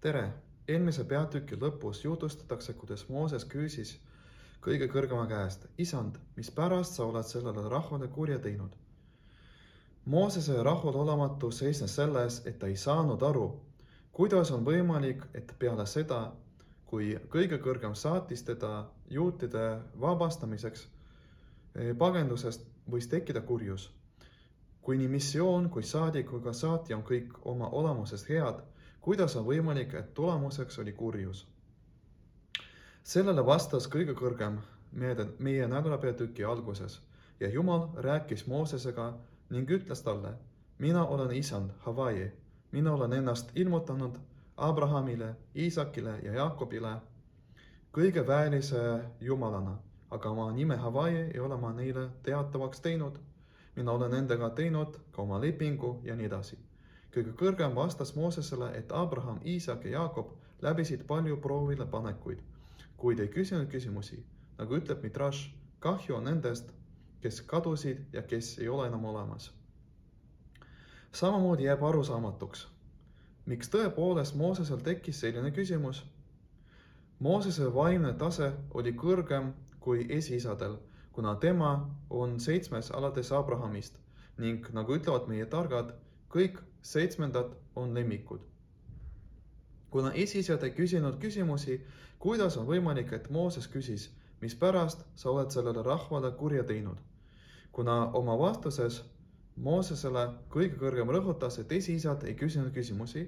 tere! eelmise peatüki lõpus jutustatakse, kuidas Mooses küsis kõige kõrgema käest, isand, mispärast sa oled sellele rahvale kurja teinud? Moosese rahulolematus seisnes selles, et ta ei saanud aru, kuidas on võimalik, et peale seda, kui kõige kõrgem saatis teda juutide vabastamiseks eh, pagendusest, võis tekkida kurjus. kui nii missioon kui saadik kui ka saatja on kõik oma olemusest head kuidas on võimalik, et tulemuseks oli kurjus? sellele vastas kõige kõrgem meie, meie nädalapeatüki alguses ja Jumal rääkis Moosesega ning ütles talle, mina olen isand, Hawaii, mina olen ennast ilmutanud Abrahamile, Iisakile ja Jaakobile kõige väelise jumalana, aga oma nime Hawaii ei ole ma neile teatavaks teinud. mina olen nendega teinud ka oma lepingu ja nii edasi kõige kõrgem vastas Moosesele, et Abraham, Iisak ja Jaakob läbisid palju proovile panekuid, kuid ei küsinud küsimusi. nagu ütleb Midrash, kahju on nendest, kes kadusid ja kes ei ole enam olemas. samamoodi jääb arusaamatuks, miks tõepoolest Moosesel tekkis selline küsimus. Moosese vaimne tase oli kõrgem kui esiisadel, kuna tema on seitsmes alates Abrahamist ning nagu ütlevad meie targad, kõik seitsmendad on lemmikud. kuna esiisad ei küsinud küsimusi, kuidas on võimalik, et Mooses küsis, mispärast sa oled sellele rahvale kurja teinud? kuna oma vastuses Moosesele kõige kõrgem rõhutas, et esiisad ei küsinud küsimusi,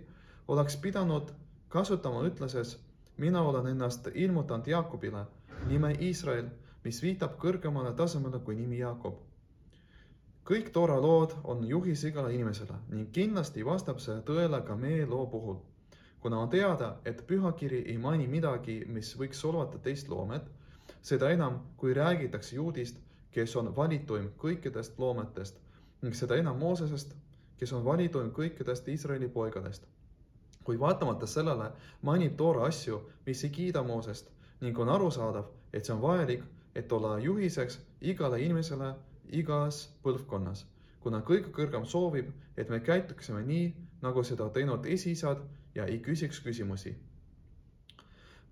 oleks pidanud kasutama ütluses mina olen ennast ilmutanud Jaakobile nime Iisrael, mis viitab kõrgemale tasemele kui nimi Jaakob kõik Toora lood on juhis igale inimesele ning kindlasti vastab see tõele ka meie loo puhul. kuna on teada, et pühakiri ei maini midagi, mis võiks solvata teist loomet, seda enam, kui räägitakse juudist, kes on valituim kõikidest loometest ning seda enam Moosesest, kes on valituim kõikidest Iisraeli poigadest. kuid vaatamata sellele mainib Toora asju, mis ei kiida Moosest ning on arusaadav, et see on vajalik, et olla juhiseks igale inimesele igas põlvkonnas, kuna kõige kõrgem soovib, et me käituksime nii, nagu seda teinud esiisad ja ei küsiks küsimusi.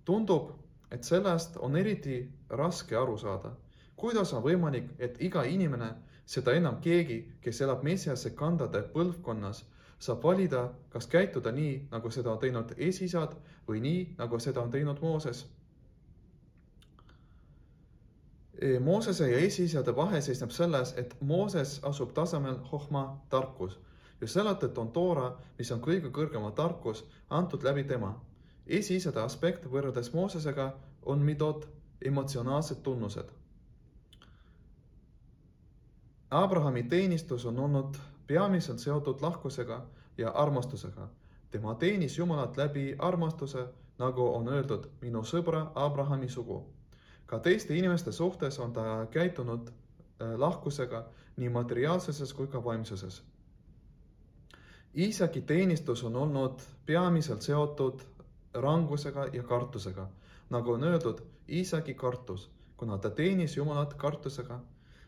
tundub, et sellest on eriti raske aru saada. kuidas on võimalik, et iga inimene, seda enam keegi, kes elab mesiase kandade põlvkonnas, saab valida, kas käituda nii, nagu seda on teinud esiisad või nii, nagu seda on teinud Mooses Moosese ja esiisade vahe seisneb selles, et Mooses asub tasemel hohma tarkus ja selle tõttu on Toora, mis on kõige kõrgema tarkus, antud läbi tema. esiisade aspekt võrreldes Moosesega on midot emotsionaalsed tunnused. Abrahami teenistus on olnud peamiselt seotud lahkusega ja armastusega. tema teenis Jumalat läbi armastuse, nagu on öeldud, minu sõbra Abrahami sugu ka teiste inimeste suhtes on ta käitunud äh, lahkusega nii materiaalsuses kui ka vaimsuses. Iisaki teenistus on olnud peamiselt seotud rangusega ja kartusega, nagu on öeldud, Iisaki kartus, kuna ta teenis Jumalat kartusega.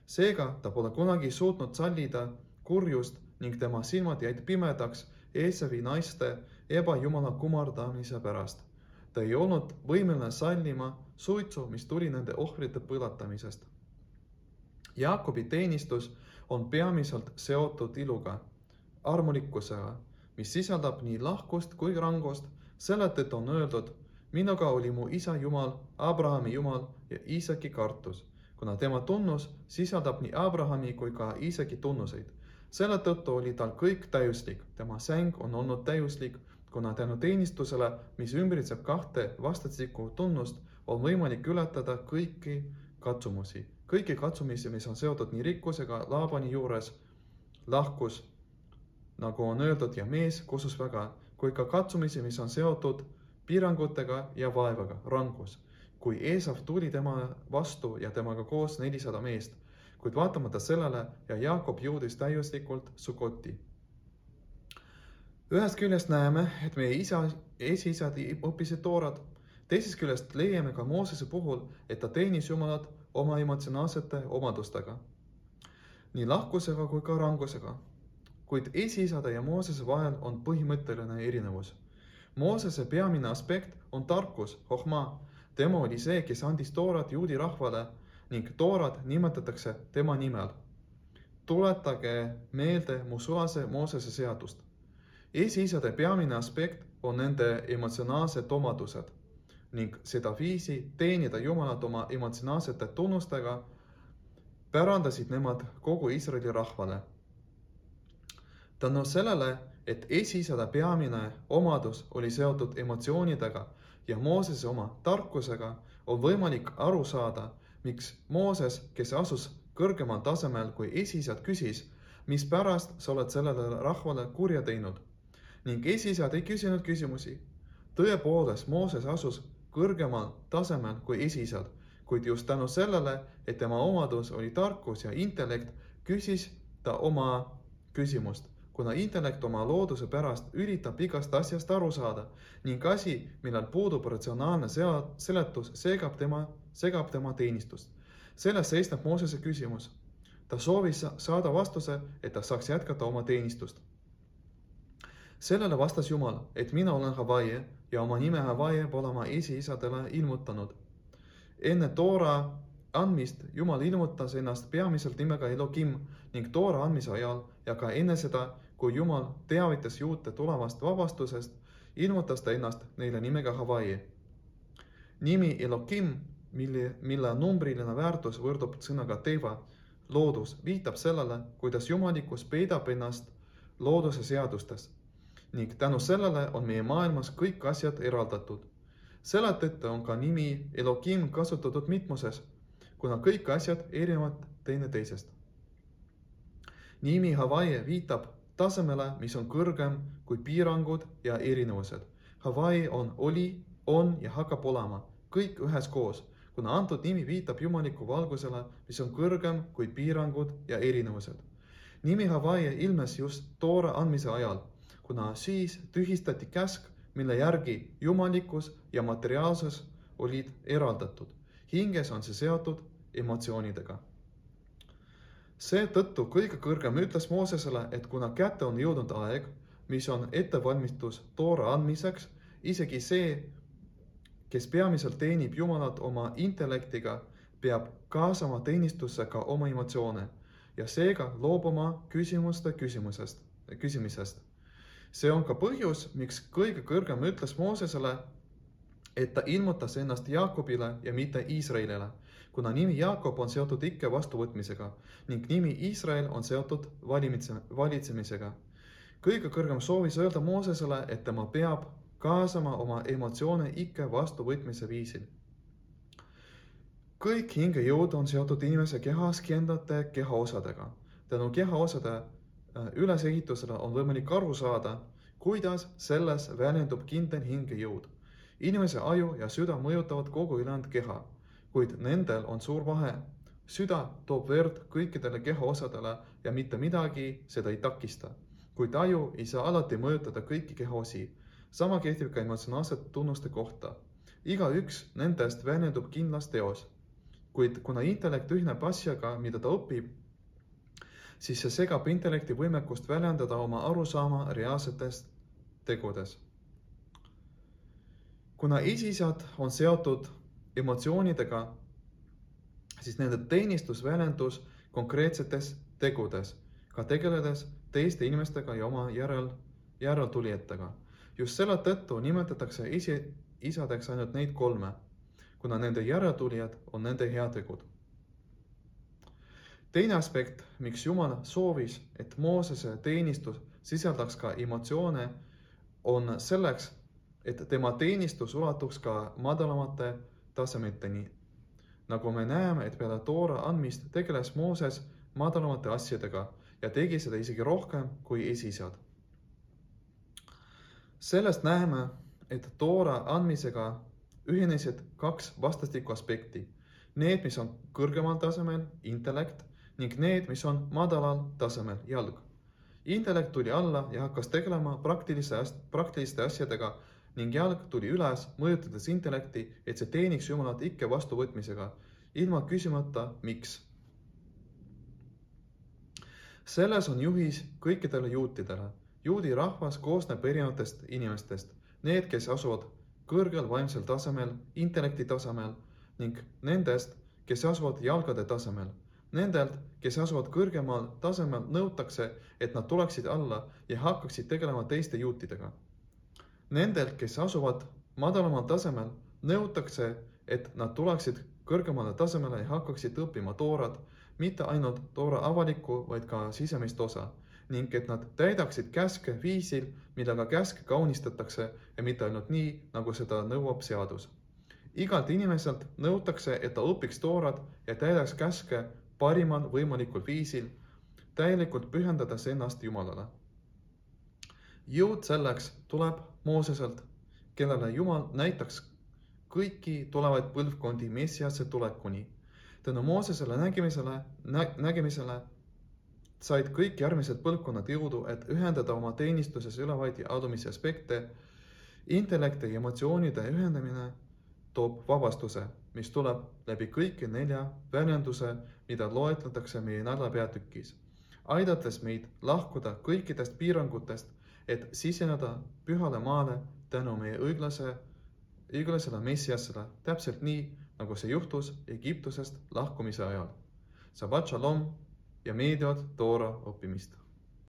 seega ta pole kunagi suutnud sallida kurjust ning tema silmad jäid pimedaks Eesavi naiste ebajumala kummardamise pärast ta ei olnud võimeline sallima suitsu, mis tuli nende ohvrite põletamisest. Jaakobi teenistus on peamiselt seotud iluga, armulikkusega, mis sisaldab nii lahkust kui rangust, selle tõttu on öeldud, minuga oli mu isa Jumal, Abrahami Jumal ja Iisaki kartus, kuna tema tunnus sisaldab nii Abrahami kui ka Iisaki tunnuseid. selle tõttu oli tal kõik täiuslik, tema säng on olnud täiuslik kuna tänu teenistusele, mis ümbritseb kahte vastastikku tunnust, on võimalik ületada kõiki katsumusi, kõiki katsumisi, mis on seotud nii rikkusega Laabani juures, lahkus, nagu on öeldud, ja mees kusus väga, kui ka katsumisi, mis on seotud piirangutega ja vaevaga, rangus. kui Eesav tuli tema vastu ja temaga koos nelisada meest, kuid vaatamata sellele ja Jaakob jõudis täiuslikult Sukoti ühest küljest näeme, et meie isa, esiisad õppisid toorat, teisest küljest leiame ka Moosese puhul, et ta teenis Jumalat oma emotsionaalsete omadustega, nii lahkusega kui ka rangusega. kuid esiisade ja Moosese vahel on põhimõtteline erinevus. Moosese peamine aspekt on tarkus, hohma. tema oli see, kes andis toorat juudi rahvale ning toorat nimetatakse tema nimel. tuletage meelde mu sulase Moosese seadust. Esiisade peamine aspekt on nende emotsionaalsed omadused ning sedaviisi teenida Jumalat oma emotsionaalsete tunnustega pärandasid nemad kogu Iisraeli rahvale. tänu sellele, et esiisade peamine omadus oli seotud emotsioonidega ja Moosese oma tarkusega, on võimalik aru saada, miks Mooses, kes asus kõrgemal tasemel kui esiisad, küsis, mispärast sa oled sellele rahvale kurja teinud. Ning esiisad ei küsinud küsimusi. tõepoolest, Mooses asus kõrgemal tasemel kui esiisad, kuid just tänu sellele, et tema omadus oli tarkus ja intellekt, küsis ta oma küsimust kuna intellekt oma looduse pärast üritab igast asjast aru saada ning asi, millel puudub ratsionaalne seletus, segab tema, segab tema teenistust. selles seisneb Moosese küsimus. ta soovis saada vastuse, et ta saaks jätkata oma teenistust. Sellele vastas Jumal, et mina olen Havaie ja oma nime Havaie pole ma esiisadele ilmutanud. enne Toora andmist Jumal ilmutas ennast peamiselt nimega Elohim ning Toora andmise ajal ja ka enne seda kui Jumal teavitas juute tulevast vabastusest, ilmutas ta ennast neile nimega Hawaii. nimi Elohim, mille, mille numbriline väärtus võrdub sõnaga teva, loodus, viitab sellele, kuidas jumalikkus peidab ennast looduse seadustes ning tänu sellele on meie maailmas kõik asjad eraldatud. selle tõttu on ka nimi Elohim kasutatud mitmuses, kuna kõik asjad erinevad teineteisest. nimi Hawaii viitab tasemele, mis on kõrgem kui piirangud ja erinevused. Hawaii on, oli, on ja hakkab olema kõik üheskoos, kuna antud nimi viitab jumaliku valgusele, mis on kõrgem kui piirangud ja erinevused. nimi Hawaii ilmnes just toore andmise ajal, kuna siis tühistati käsk, mille järgi jumalikkus ja materiaalsus olid eraldatud. hinges on see seotud emotsioonidega seetõttu kõige kõrgem ütles Moosesele, et kuna kätte on jõudnud aeg, mis on ettevalmistus toora andmiseks, isegi see, kes peamiselt teenib Jumalat oma intellektiga, peab kaasama teenistusse ka oma emotsioone ja seega loobuma küsimuste küsimusest, küsimisest. See on ka põhjus, miks kõige kõrgem ütles Moosesele, et ta ilmutas ennast Jaakobile ja mitte Iisraelile kuna nimi Jaakob on seotud ikke vastuvõtmisega ning nimi Iisrael on seotud valimise, valitsemisega. kõige kõrgem soovis öelda Moosesele, et tema peab kaasama oma emotsioone ikke vastuvõtmise viisil. kõik hingejõud on seotud inimese kehas kindlate kehaosadega. tänu kehaosade äh, ülesehitusele on võimalik aru saada, kuidas selles väljendub kindel hingejõud. inimese aju ja süda mõjutavad kogu ülejäänud keha kuid nendel on suur vahe. süda toob verd kõikidele kehaosadele ja mitte midagi seda ei takista. kuid aju ei saa alati mõjutada kõiki kehaosi. sama kehtib ka emotsionaalsete tunnuste kohta. igaüks nendest väljendub kindlas teos. kuid kuna intellekt ühineb asjaga, mida ta õpib, siis see segab intellekti võimekust väljendada oma arusaama reaalsetes tegudes. kuna esisad on seotud emotsioonidega, siis nende teenistus väljendus konkreetsetes tegudes, ka tegeledes teiste inimestega ja oma järel, järeltulijatega. just selle tõttu nimetatakse isi, isadeks ainult neid kolme, kuna nende järeltulijad on nende heategud. Teine aspekt, miks Jumal soovis, et Moosese teenistus sisaldaks ka emotsioone, on selleks, et tema teenistus ulatuks ka madalamate tasemeteni. nagu me näeme, et peale Toora andmist tegeles Mooses madalamate asjadega ja tegi seda isegi rohkem kui esiisad. sellest näeme, et Toora andmisega ühinesid kaks vastastikku aspekti. Need, mis on kõrgemal tasemel, intellekt, ning need, mis on madalal tasemel, jalg. intellekt tuli alla ja hakkas tegelema praktilise, praktiliste asjadega ning jalg tuli üles, mõjutades intellekti, et see teeniks Jumalat ikke vastuvõtmisega, ilma küsimata, miks. selles on juhis kõikidele juutidele. juudi rahvas koosneb erinevatest inimestest. need, kes asuvad kõrgel vaimsel tasemel, intellekti tasemel ning nendest, kes asuvad jalgade tasemel. Nendelt, kes asuvad kõrgemal tasemel, nõutakse, et nad tuleksid alla ja hakkaksid tegelema teiste juutidega. Nendelt, kes asuvad madalamal tasemel, nõutakse, et nad tuleksid kõrgemale tasemele ja hakkaksid õppima toorat, mitte ainult toora avalikku, vaid ka sisemist osa ning et nad täidaksid käske viisil, millega käske kaunistatakse ja mitte ainult nii, nagu seda nõuab seadus. igalt inimeselt nõutakse, et ta õpiks toorat ja täidaks käske parimal võimalikul viisil, täielikult pühendades ennast Jumalale. jõud selleks tuleb Mooseselt, kellele Jumal näitaks kõiki tulevaid põlvkondi Messiasse tulekuni. tänu Moosesele nägemisele nä,, nägemisele said kõik järgmised põlvkonnad jõudu, et ühendada oma teenistuses ülevaid ja adumisi aspekte. intellekti ja emotsioonide ühendamine toob vabastuse, mis tuleb läbi kõiki nelja väljenduse, mida loetletakse meie nädala peatükis, aidates meid lahkuda kõikidest piirangutest, et siseneda pühale maale tänu meie õiglase, õiglasele Messiasele, täpselt nii, nagu see juhtus Egiptusest lahkumise ajal. Shabbat shalom ja meeldivat Toora õppimist!